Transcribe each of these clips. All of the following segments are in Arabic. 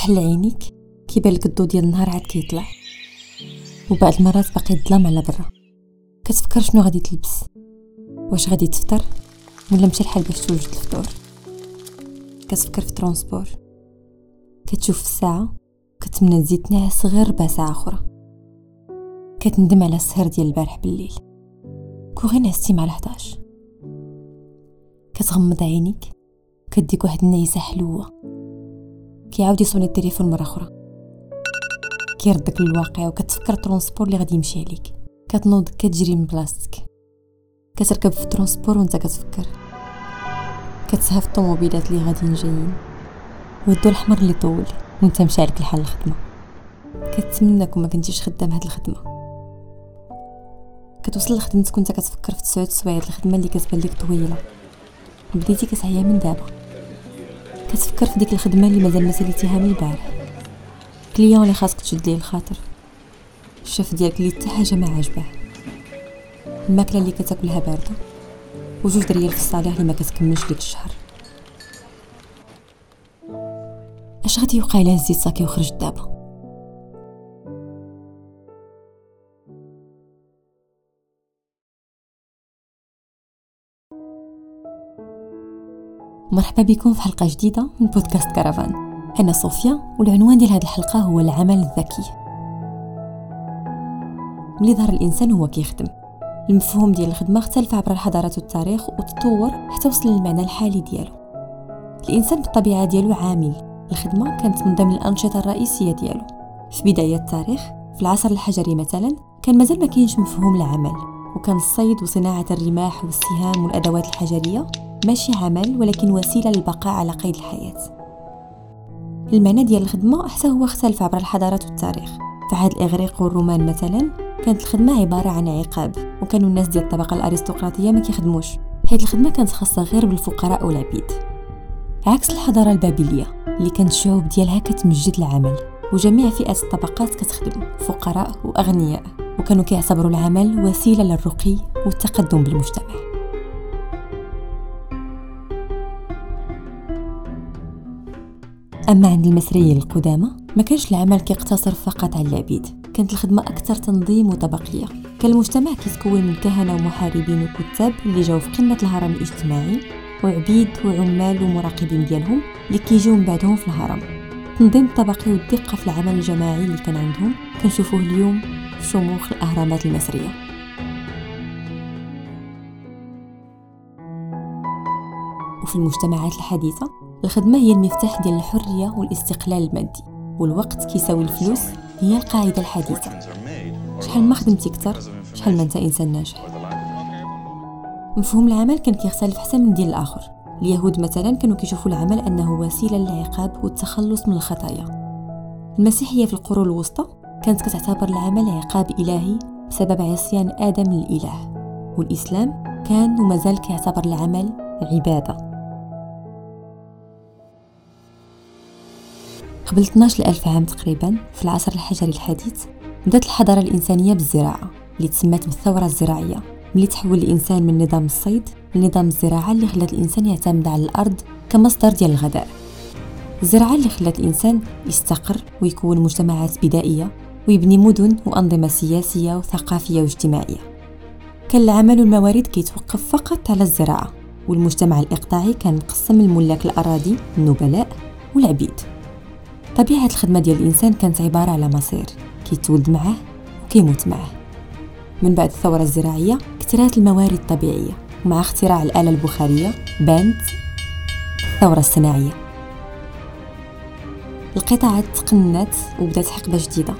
كتحل عينيك كيبان لك الضو ديال النهار عاد كيطلع. وبعض المرات باقي الظلام على برا. كتفكر شنو غادي تلبس؟ واش غادي تفطر؟ ولا مشى الحال باش توجد الفطور؟ كتفكر في ترونسبور. كتشوف الساعة كتمنى تزيد تنعس غير ربع ساعة أخرى. كتندم على السهر ديال البارح بالليل. كون غير نعستي مع الحداش كتغمض عينيك كديك واحد النعيسة حلوة. كيعاود يصوني التليفون مرة أخرى. كيردك للواقع وكتفكر transport اللي غادي يمشي عليك. كتنوض كتجري من بلاصتك. كتركب في transport وانت كتفكر. كتسهى في الطوموبيلات اللي غاديين جايين والضو الحمر اللي طول. وانت مشى عليك الحال الخدمة. كتمنى ما كنتيش خدام هاد الخدمة. كتوصل لخدمتك وانت كتفكر في تسعود سوايع. الخدمة اللي كتبان لك طويلة. بديتي كتعيا من دابا. كتفكر في ديك الخدمة اللي مازال ما ساليتيها من البارح. كليون اللي خاصك تشد ليه الخاطر. الشيف ديالك اللي حتى حاجة ما عاجباه. الماكلة اللي كتاكلها باردة. وجوج ريال في الصالح اللي ما كتكملش ديك الشهر. اش غادي يوقع الا هزيت صاكي وخرجت دابا مرحبا بكم في حلقة جديدة من بودكاست كرفان أنا صوفيا والعنوان ديال هذه الحلقة هو العمل الذكي. ملي ظهر الإنسان هو كيخدم. المفهوم ديال الخدمة اختلف عبر الحضارات والتاريخ وتطور حتى وصل للمعنى الحالي ديالو. الإنسان بالطبيعة ديالو عامل. الخدمة كانت من ضمن الأنشطة الرئيسية ديالو. في بداية التاريخ في العصر الحجري مثلا كان مازال ما كاينش مفهوم العمل. وكان الصيد وصناعة الرماح والسهام والأدوات الحجرية ماشي عمل ولكن وسيلة للبقاء على قيد الحياة. المعنى ديال الخدمة حتى هو اختلف عبر الحضارات والتاريخ. في عهد الإغريق والرومان مثلا كانت الخدمة عبارة عن عقاب وكانوا الناس ديال الطبقة الأرستقراطية ما كيخدموش. حيث الخدمة كانت خاصة غير بالفقراء والعبيد. عكس الحضارة البابلية اللي كانت الشعوب ديالها كتمجد العمل وجميع فئات الطبقات كتخدم فقراء وأغنياء وكانوا كيعتبروا العمل وسيلة للرقي والتقدم بالمجتمع. أما عند المصريين القدامى ما كانش العمل كيقتصر فقط على العبيد كانت الخدمة أكثر تنظيم وطبقية. كان المجتمع كيتكون من كهنة ومحاربين وكتاب اللي جاو في قمة الهرم الاجتماعي وعبيد وعمال ومراقبين ديالهم اللي كيجيو من بعدهم في الهرم. التنظيم الطبقي والدقة في العمل الجماعي اللي كان عندهم كنشوفوه اليوم في شموخ الأهرامات المصرية. وفي المجتمعات الحديثة الخدمة هي المفتاح ديال الحرية والاستقلال المادي والوقت كيساوي الفلوس هي القاعدة الحديثة. شحال ما خدمتي كتر شحال ما أنت إنسان ناجح. مفهوم العمل كان كيختلف حتى من دين الآخر. اليهود مثلا كانوا كيشوفوا العمل أنه وسيلة للعقاب والتخلص من الخطايا. المسيحيه في القرون الوسطى كانت كتعتبر العمل عقاب إلهي بسبب عصيان آدم للإله والإسلام كان ومازال كيعتبر العمل عبادة. قبل 12 ألف عام تقريبا في العصر الحجري الحديث بدأت الحضارة الإنسانية بالزراعة اللي تسمات بالثورة الزراعية ملي تحول الإنسان من نظام الصيد لنظام الزراعة اللي خلات الإنسان يعتمد على الأرض كمصدر ديال الغذاء. الزراعة اللي خلات الإنسان يستقر ويكون مجتمعات بدائية ويبني مدن وأنظمة سياسية وثقافية واجتماعية. كان العمل والموارد كيتوقف فقط على الزراعة والمجتمع الإقطاعي كان مقسم الملاك الأراضي النبلاء والعبيد. طبيعة الخدمة ديال الإنسان كانت عبارة على مصير. كيتولد معاه وكيموت معاه من بعد الثورة الزراعية كثرات الموارد الطبيعية ومع اختراع الآلة البخارية بانت الثورة الصناعية. القطاعات تقنت وبدات حقبة جديدة.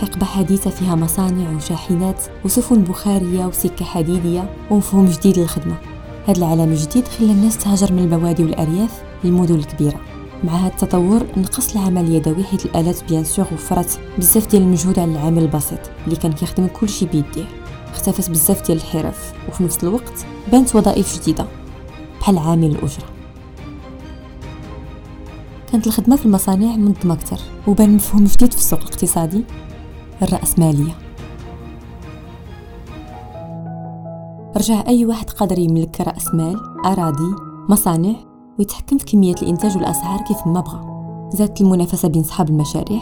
حقبة حديثة فيها مصانع وشاحنات وسفن بخارية وسكة حديدية ومفهوم جديد للخدمة. هذا العالم الجديد خلى الناس تهاجر من البوادي والأرياف للمدن الكبيرة. مع هذا التطور نقص العمل اليدوي حيث الآلات بيان سور وفرت بزاف ديال المجهود على العامل البسيط اللي كان كيخدم كلشي بيديه. اختفت بزاف ديال الحرف وفي نفس الوقت بانت وظائف جديدة بحال عامل الأجرة. كانت الخدمة في المصانع منظمة أكثر وبان مفهوم جديد في السوق الاقتصادي الرأسمالية. رجع أي واحد قادر يملك رأس مال أراضي مصانع ويتحكم في كمية الإنتاج والأسعار كيف ما بغى زادت المنافسة بين صحاب المشاريع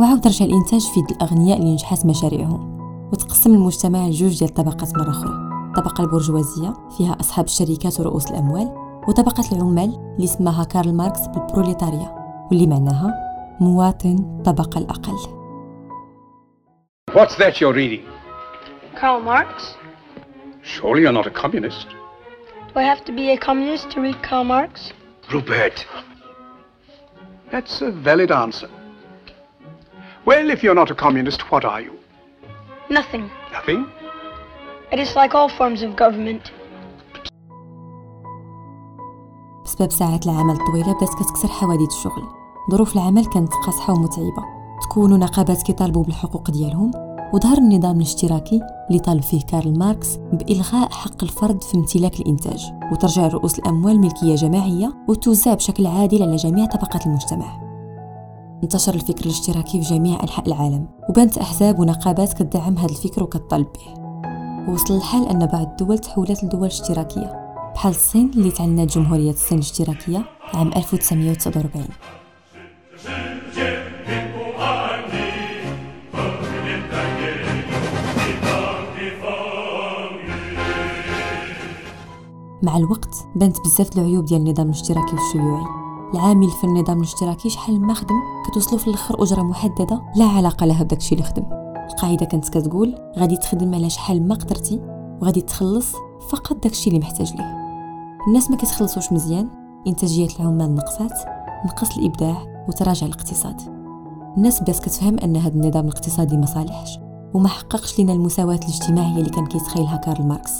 وعاود رجع الإنتاج في يد الأغنياء اللي نجحت مشاريعهم وتقسم المجتمع لجوج ديال الطبقات مرة أخرى الطبقة البرجوازية فيها أصحاب الشركات ورؤوس الأموال وطبقة العمال اللي سماها كارل ماركس بالبروليتاريا واللي معناها مواطن الطبقة الأقل What's that you're reading? Karl Marx? Surely you're not a communist. Do I have to be a communist to read Karl Marx? Rupert. That's a valid answer. Well, if you're not a communist, what are you? Nothing. Nothing? I dislike all forms of government. بسبب ساعات العمل الطويلة بدات كتكسر حوادث الشغل ظروف العمل كانت قاصحة ومتعبة تكونوا نقابات كيطالبوا بالحقوق ديالهم وظهر النظام الاشتراكي اللي طالب فيه كارل ماركس بإلغاء حق الفرد في امتلاك الإنتاج. وترجع رؤوس الأموال ملكية جماعية وتوزع بشكل عادل على جميع طبقات المجتمع. انتشر الفكر الاشتراكي في جميع أنحاء العالم وبانت أحزاب ونقابات كتدعم هذا الفكر وكتطالب به. ووصل الحال أن بعض الدول تحولت لدول اشتراكية بحال الصين اللي تعلنت جمهورية الصين الاشتراكية عام 1949 مع الوقت بانت بزاف العيوب ديال النظام الاشتراكي والشيوعي. العامل في النظام الاشتراكي شحال ما خدم كتوصلو في الآخر أجرة محددة لا علاقة لها بداكشي اللي خدم. القاعدة كانت كتقول غادي تخدم على شحال ما قدرتي وغادي تخلص فقط داكشي اللي محتاج ليه. الناس ما كتخلصوش مزيان إنتاجية العمال نقصات نقص الإبداع وتراجع الاقتصاد. الناس بدات كتفهم أن هذا النظام الاقتصادي ما صالحش وما حققش لنا المساواة الاجتماعية اللي كان كيتخيلها كارل ماركس.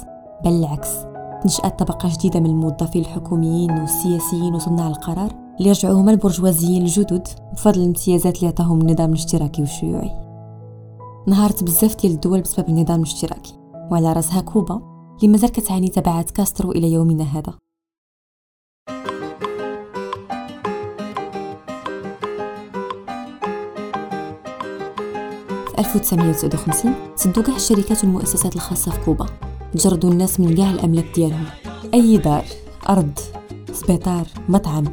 بل العكس. نشأت طبقة جديدة من الموظفين الحكوميين والسياسيين وصناع القرار اللي رجعوا هما البرجوازيين الجدد بفضل الامتيازات اللي عطاهم النظام الاشتراكي والشيوعي. نهارت بزاف ديال الدول بسبب النظام الاشتراكي وعلى راسها كوبا اللي مازال كتعاني تبعات كاسترو إلى يومنا هذا. في 1959 سدوا كاع الشركات والمؤسسات الخاصة في كوبا. جردوا الناس من كاع الأملاك ديالهم. أي دار أرض سبيطار مطعم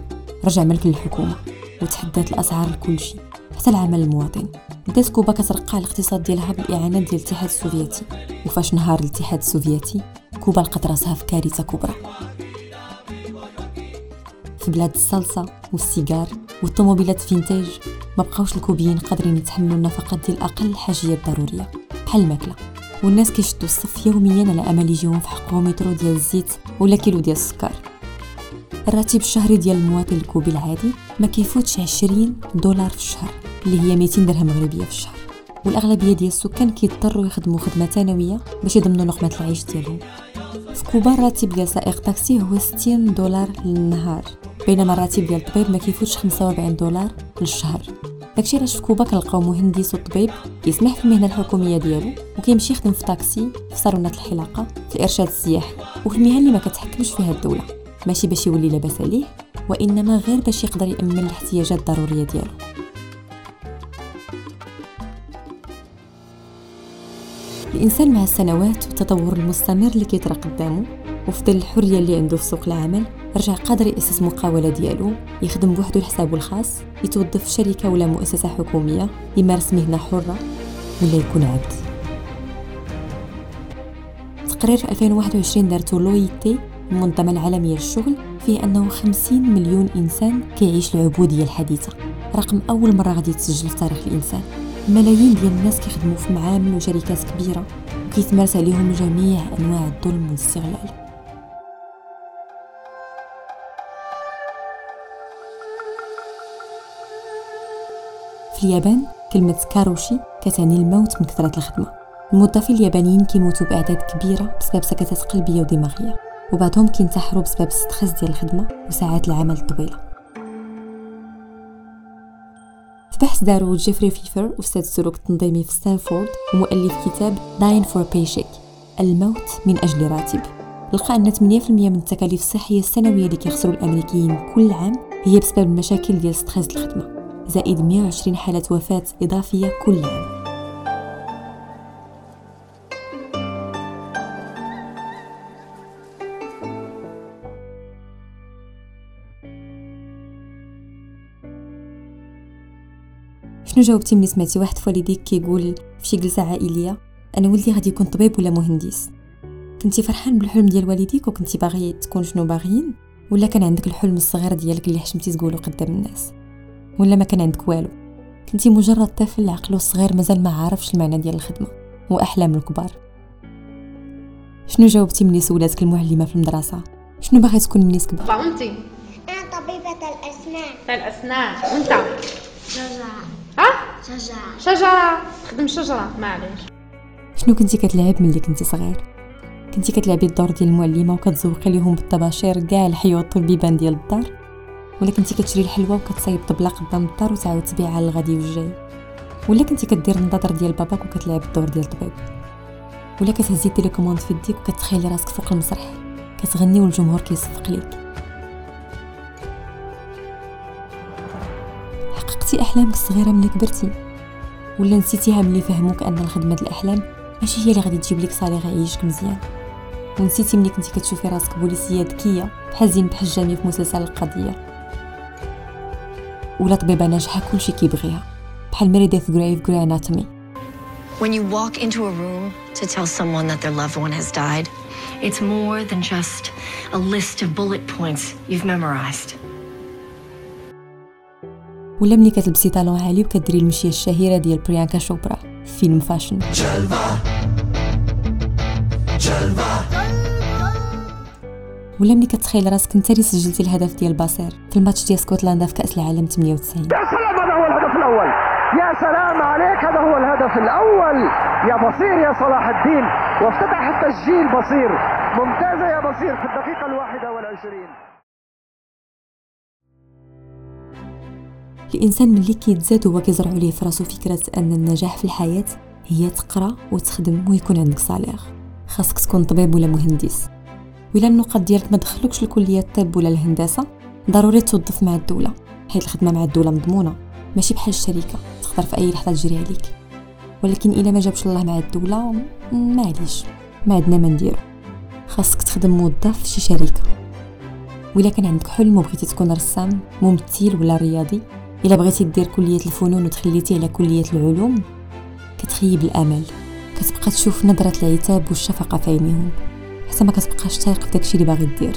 رجع ملك للحكومة وتحدات الأسعار لكل شيء. حتى العمل المواطن. بدات كوبا كترقع الاقتصاد ديالها بالإعانات ديال الاتحاد السوفيتي. وفاش نهار الاتحاد السوفيتي كوبا لقات راسها في كارثة كبرى. في بلاد الصلصة والسيجار والطوموبيلات vintage ما بقاوش الكوبيين قادرين يتحملوا النفقات ديال أقل الحاجيات الضرورية بحال الماكلة. والناس كيشدوا الصف يوميا على أمل يجيهم في حقهم يترو ديال الزيت ولا كيلو ديال السكر. الراتب الشهري ديال المواطن الكوبي العادي ما كيفوتش 20 دولار في الشهر اللي هي 200 درهم مغربيه في الشهر. والأغلبية ديال السكان كيضطروا يخدموا خدمة ثانوية باش يضمنوا لقمة العيش ديالهم. في كوبا الراتب ديال سائق طاكسي هو 60 دولار للنهار بينما الراتب ديال الطبيب ما كيفوتش 45 دولار للشهر. داكشي علاش في كوبا كنلقاو مهندس وطبيب كيسمح في المهنة الحكومية ديالو وكيمشي يخدم في طاكسي في صالونات الحلاقة في الارشاد السياحي وفي المهن اللي ما كتحكمش فيها الدولة. ماشي باش يولي لاباس عليه وإنما غير باش يقدر يأمن الاحتياجات الضرورية ديالو. الإنسان مع السنوات والتطور المستمر اللي كيطرى قدامه وفضل الحرية اللي عنده في سوق العمل رجع قادر يأسس مقاولة ديالو يخدم بوحدو لحسابو الخاص يتوظف في شركة ولا مؤسسة حكومية يمارس مهنة حرة ولا يكون عبد. تقرير في 2021 دارتو لويتي المنظمة العالمية للشغل فيه أنه 50 مليون إنسان كيعيش العبودية الحديثة. رقم أول مرة غادي يتسجل في تاريخ الإنسان. ملايين ديال الناس كيخدموا في معامل وشركات كبيرة وكيتمارس عليهم جميع أنواع الظلم والاستغلال. في اليابان كلمة كاروشي كتعني الموت من كثرة الخدمة. الموظفين اليابانيين كيموتوا بأعداد كبيرة بسبب سكتات قلبية ودماغية وبعضهم كينتحروا بسبب الستريس ديال الخدمة وساعات العمل الطويلة. في بحث دارو جيفري فيفر أستاذ السلوك التنظيمي في ستانفورد ومؤلف كتاب Dying for a Paycheck الموت من أجل راتب. لقى أن 8% من التكاليف الصحية السنوية اللي كيخسروا الأمريكيين كل عام هي بسبب المشاكل ديال stress الخدمة. زائد 120 حالة وفاة إضافية كل عام. شنو جاوبتي ملي سمعتي واحد فوالديك كيقول في شي جلسة عائلية أنا ولدي غادي يكون طبيب ولا مهندس. كنتي فرحان بالحلم ديال والديك وكنتي باغي تكون شنو باغيين؟ ولا كان عندك الحلم الصغير ديالك اللي حشمتي تقولو قدام الناس؟ ولا ما كان عندك والو. كنتي مجرد طفل عقلو الصغير مازال ما عارفش المعنى ديال الخدمة وأحلام الكبار. شنو جاوبتي ملي سولاتك المعلمة في المدرسة؟ شنو باغي تكون ملي تكبر وانت أنا طبيبة الأسنان. تاع الأسنان. وأنت؟ شجرة. ها؟ شجرة. شجرة. خدم شجرة. معليش. شنو كنتي كتلعب ملي كنتي صغير؟ كنتي كتلعبي الدور ديال المعلمة وكتزوقي ليهم بالطباشير كاع الحيوط والبيبان ديال الدار؟ ولا كنتي كتشري الحلوه وكتصايب طبلة قدام الدار وتعاود تبيعها للغادي والجاي. ولا كنتي كدير النظاضر ديال باباك وكتلعب الدور ديال الطبيب ولا كتهزي ال télécommande في يديك وكتخيلي راسك فوق المسرح. كتغني والجمهور كيصفق ليك. حققتي أحلامك الصغيرة ملي كبرتي. ولا نسيتيها ملي فهموك أن الخدمة الأحلام ماشي هي اللي غادي تجيب لك salaire يعيشك مزيان. ونسيتي ملي كنتي كتشوفي راسك بوليسية ذكية بحال زينب حجامي في مسلسل القضية. ولا طبيبة ناجحة كلشي كيبغيها. بحال ميريديث جري ف Grey's Anatomy When you walk into a room to tell someone that their loved one has died, it's more than just a list of bullet points you've memorized. ولا ملي كتلبسي talon عالي وكديري المشية الشهيرة ديال بريانكا شوبرا في فيلم Fashion. ولا ملي كتخيل راسك انت اللي سجلتي الهدف ديال باسير في الماتش ديال اسكتلندا في كأس العالم 98 يا سلام هذا هو الهدف الأول. يا سلام عليك هذا هو الهدف الأول. يا بصير يا صلاح الدين. وافتتح التسجيل بصير. ممتازة يا بصير في الدقيقة الواحدة والعشرين. الإنسان ملي كيتزاد هو كيزرعوا ليه في راسو فكرة أن النجاح في الحياة هي تقرأ وتخدم ويكون عندك صالير خاصك تكون طبيب ولا مهندس. ولا النقط ديالك ما دخلوكش لكليه الطب ولا الهندسة ضروري توظف مع الدولة حيت الخدمة مع الدولة مضمونة ماشي بحال الشركة تقدر في أي لحظة تجري عليك. ولكن إلا ما جابش الله مع الدولة معليش ما عندنا ما نديرو. خاصك تخدم موظف في شي شركة. ولا كان عندك حلم وبغيتي تكون رسام ممثل ولا رياضي إلا بغيتي دير كلية الفنون وتخليتي على كلية العلوم كتخيب الأمل كتبقى تشوف نظرة العتاب والشفقة في عينيهم. حتى ما كتبقاش تايق في داكشي اللي باغي دير.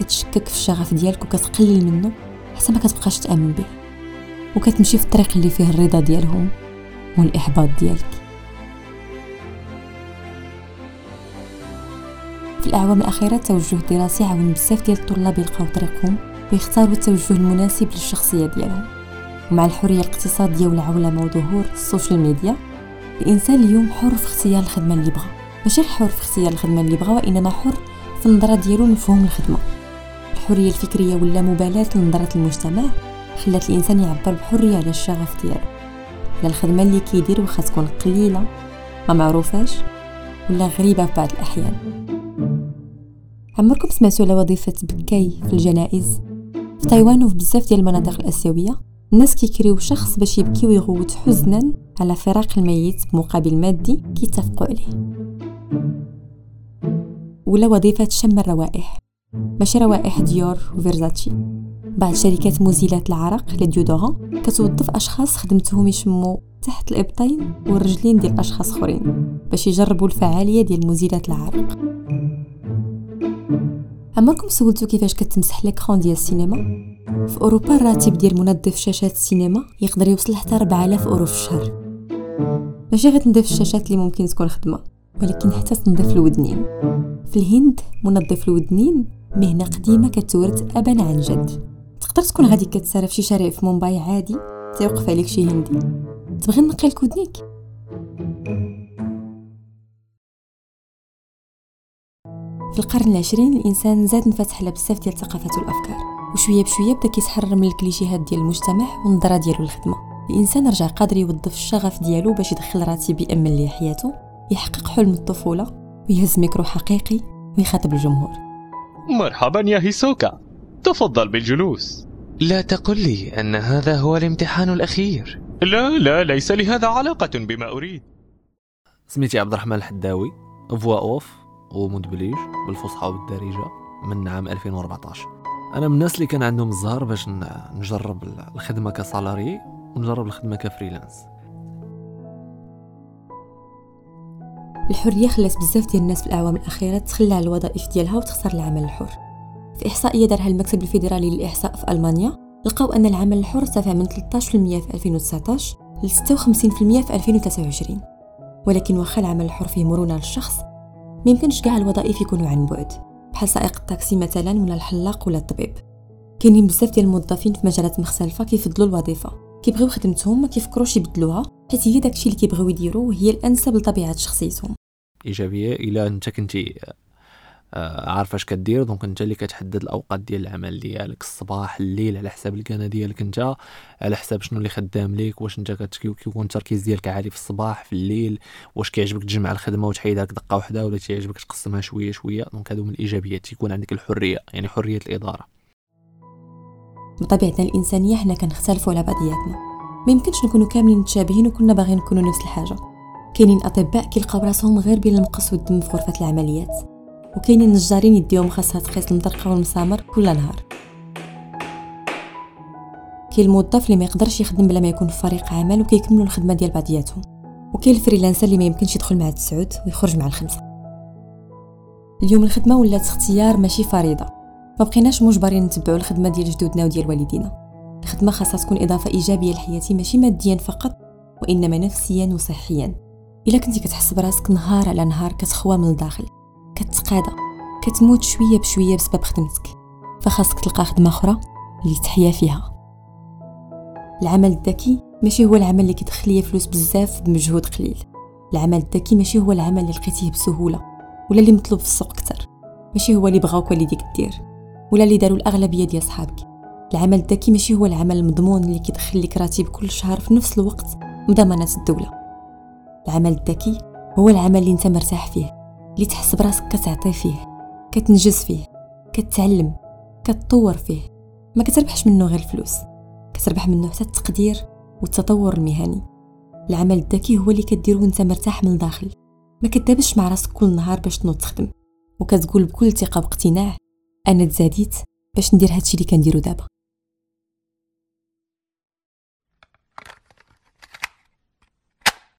كتشكك في الشغف ديالك وكتقلل منه حتى ما كتبقاش تأمن به. وكتمشي في الطريق اللي فيه الرضا ديالهم والإحباط ديالك. في الأعوام الأخيرة التوجه الدراسي عاون بزاف ديال الطلاب يلقاو طريقهم ويختاروا التوجه المناسب للشخصية ديالهم. ومع الحرية الاقتصادية والعولمة وظهور ال social media الإنسان اليوم حر في اختيار الخدمة اللي بغا. ماشي حر في اختيار الخدمة اللي بغا وانما حر في النظرة ديالو لمفهوم الخدمة. الحرية الفكرية ولا مبالاة لنظرة المجتمع خلات الإنسان يعبر بحرية على الشغف ديالو. على الخدمة اللي كيدير واخا تكون قليلة ما معروفاش ولا غريبة في بعض الأحيان. عمركم سمعتوا على وظيفة بكاي في الجنائز؟ في تايوان وفي بزاف ديال المناطق الآسيوية الناس كيكريو شخص باش يبكي ويغوت حزنا على فراق الميت بمقابل مادي كيتفقوا عليه. ولا وظيفة شم الروائح. ماشي روائح ديور وفيرزاتشي. بعض شركات مزيلات العرق لي كتوظف أشخاص خدمتهم يشموا تحت الإبطين والرجلين ديال أشخاص أخرين باش يجربوا الفعالية ديال مزيلات العرق. عمركم سولتو كيفاش كتمسح les écrans ديال السينما؟ في أوروبا الراتب ديال منظف شاشات السينما يقدر يوصل حتى 4000 أورو في الشهر. ماشي غير تنظيف الشاشات اللي ممكن تكون خدمة. ولكن حتى تنظيف الودنين. في الهند منظف الودنين مهنة قديمة كتورث أبا عن جد. تقدر تكون غادي كتسارى في شي شارع في مومباي عادي؟ تيوقف عليك شي هندي. تبغي نقي لك ودنيك في القرن العشرين الإنسان زاد انفتح على بزاف ديال الثقافات والأفكار. وشوية بشوية بدا كيتحرر من الكليشيهات ديال المجتمع والنظرة ديالو للخدمة. الإنسان رجع قادر يوظف الشغف ديالو باش يدخل راتب يامن ليه حياته يحقق حلم الطفولة ويهز ميكرو حقيقي ويخاطب الجمهور. مرحبا يا هيسوكا. تفضل بالجلوس. لا تقل لي أن هذا هو الامتحان الأخير. لا لا ليس لهذا علاقة بما أريد. سميتي عبد الرحمن الحداوي فوا اوف ومدبليج بالفصحى والدارجة من عام 2014 أنا من الناس اللي كان عندهم الزهر باش ن- نجرب الخدمة كسالاري ونجرب الخدمة كفريلانس. الحرية خلات بزاف ديال الناس في الأعوام الأخيرة تخلى على الوظائف ديالها وتختار العمل الحر. في إحصائية دارها المكتب الفيدرالي للإحصاء في ألمانيا لقاو أن العمل الحر ارتفع من 13% في 2019 ل 56% في 2023 ولكن واخا العمل الحر فيه مرونة للشخص ما يمكنش كاع الوظائف يكونوا عن بعد بحال سائق الطاكسي مثلا ولا الحلاق ولا الطبيب. كاينين بزاف ديال الموظفين في مجالات مختلفة كيفضلوا الوظيفة كيبغيو خدمتهم ما كيفكروش يبدلوها حيت هي داكشي اللي كيبغيو يديروا وهي الأنسب لطبيعة شخصيتهم. إيجابية الا أنت كنتي آه، عارف اش كدير donc أنت اللي كتحدد الأوقات ديال العمل ديالك الصباح الليل على حساب ال client ديالك أنت على حساب شنو اللي خدام ليك واش أنت كيكون التركيز ديالك عالي في الصباح في الليل واش كيعجبك تجمع الخدمة وتحيدها دقة واحدة ولا تيعجبك تقسمها شوية شوية. دونك هادو من الإيجابيات تيكون عندك الحرية يعني حرية الإدارة. بطبيعتنا الإنسانية حنا كنختلفوا على بعضياتنا. ما يمكنش نكونوا كاملين متشابهين وكنا باغيين نكونوا نفس الحاجة. كاينين أطباء كيلقاو راسهم غير بين المقص والدم في غرفة العمليات. وكاينين نجارين يديهم خاصها تقيس المطرقة والمسامر كل نهار. كاين الموظف اللي ما يقدرش يخدم بلا ما يكون في فريق عمل وكيكملوا الخدمة ديال بعضياتهم. وكاين الفريلانسر اللي ما يمكنش يدخل مع التسعود ويخرج مع الخمسة. اليوم الخدمة ولات اختيار ماشي فريضة. ما بقيناش مجبرين نتبعوا الخدمة ديال جدودنا وديال والدينا. الخدمه خاصها تكون إضافة إيجابية لحياتي ماشي ماديا فقط وإنما نفسيا وصحيا. إلا كنتي كتحس براسك نهار على نهار كتخوى من الداخل كتقادى كتموت شوية بشوية بسبب خدمتك. فخاصك تلقى خدمة أخرى اللي تحيا فيها. العمل الذكي ماشي هو العمل اللي كيدخل ليا فلوس بزاف بمجهود قليل. العمل الذكي ماشي هو العمل اللي لقيتيه بسهولة ولا اللي مطلوب في السوق أكثر. ماشي هو اللي بغاوك والديك دير ولا اللي داروا الأغلبية ديال صحابك. العمل الذكي ماشي هو العمل المضمون اللي كيدخل لك راتب كل شهر في نفس الوقت بضمانات الدولة. العمل الذكي هو العمل اللي انت مرتاح فيه اللي تحس براسك كتعطي فيه كتنجز فيه كتعلم كتطور فيه. ما كتربحش منه غير الفلوس كتربح منه حتى التقدير والتطور المهني. العمل الذكي هو اللي كديرو وانت مرتاح من الداخل. ما كدابش مع راسك كل نهار باش تنوض تخدم وكتقول بكل ثقة واقتناع أنا تزاديت باش ندير هادشي اللي كنديرو دابا.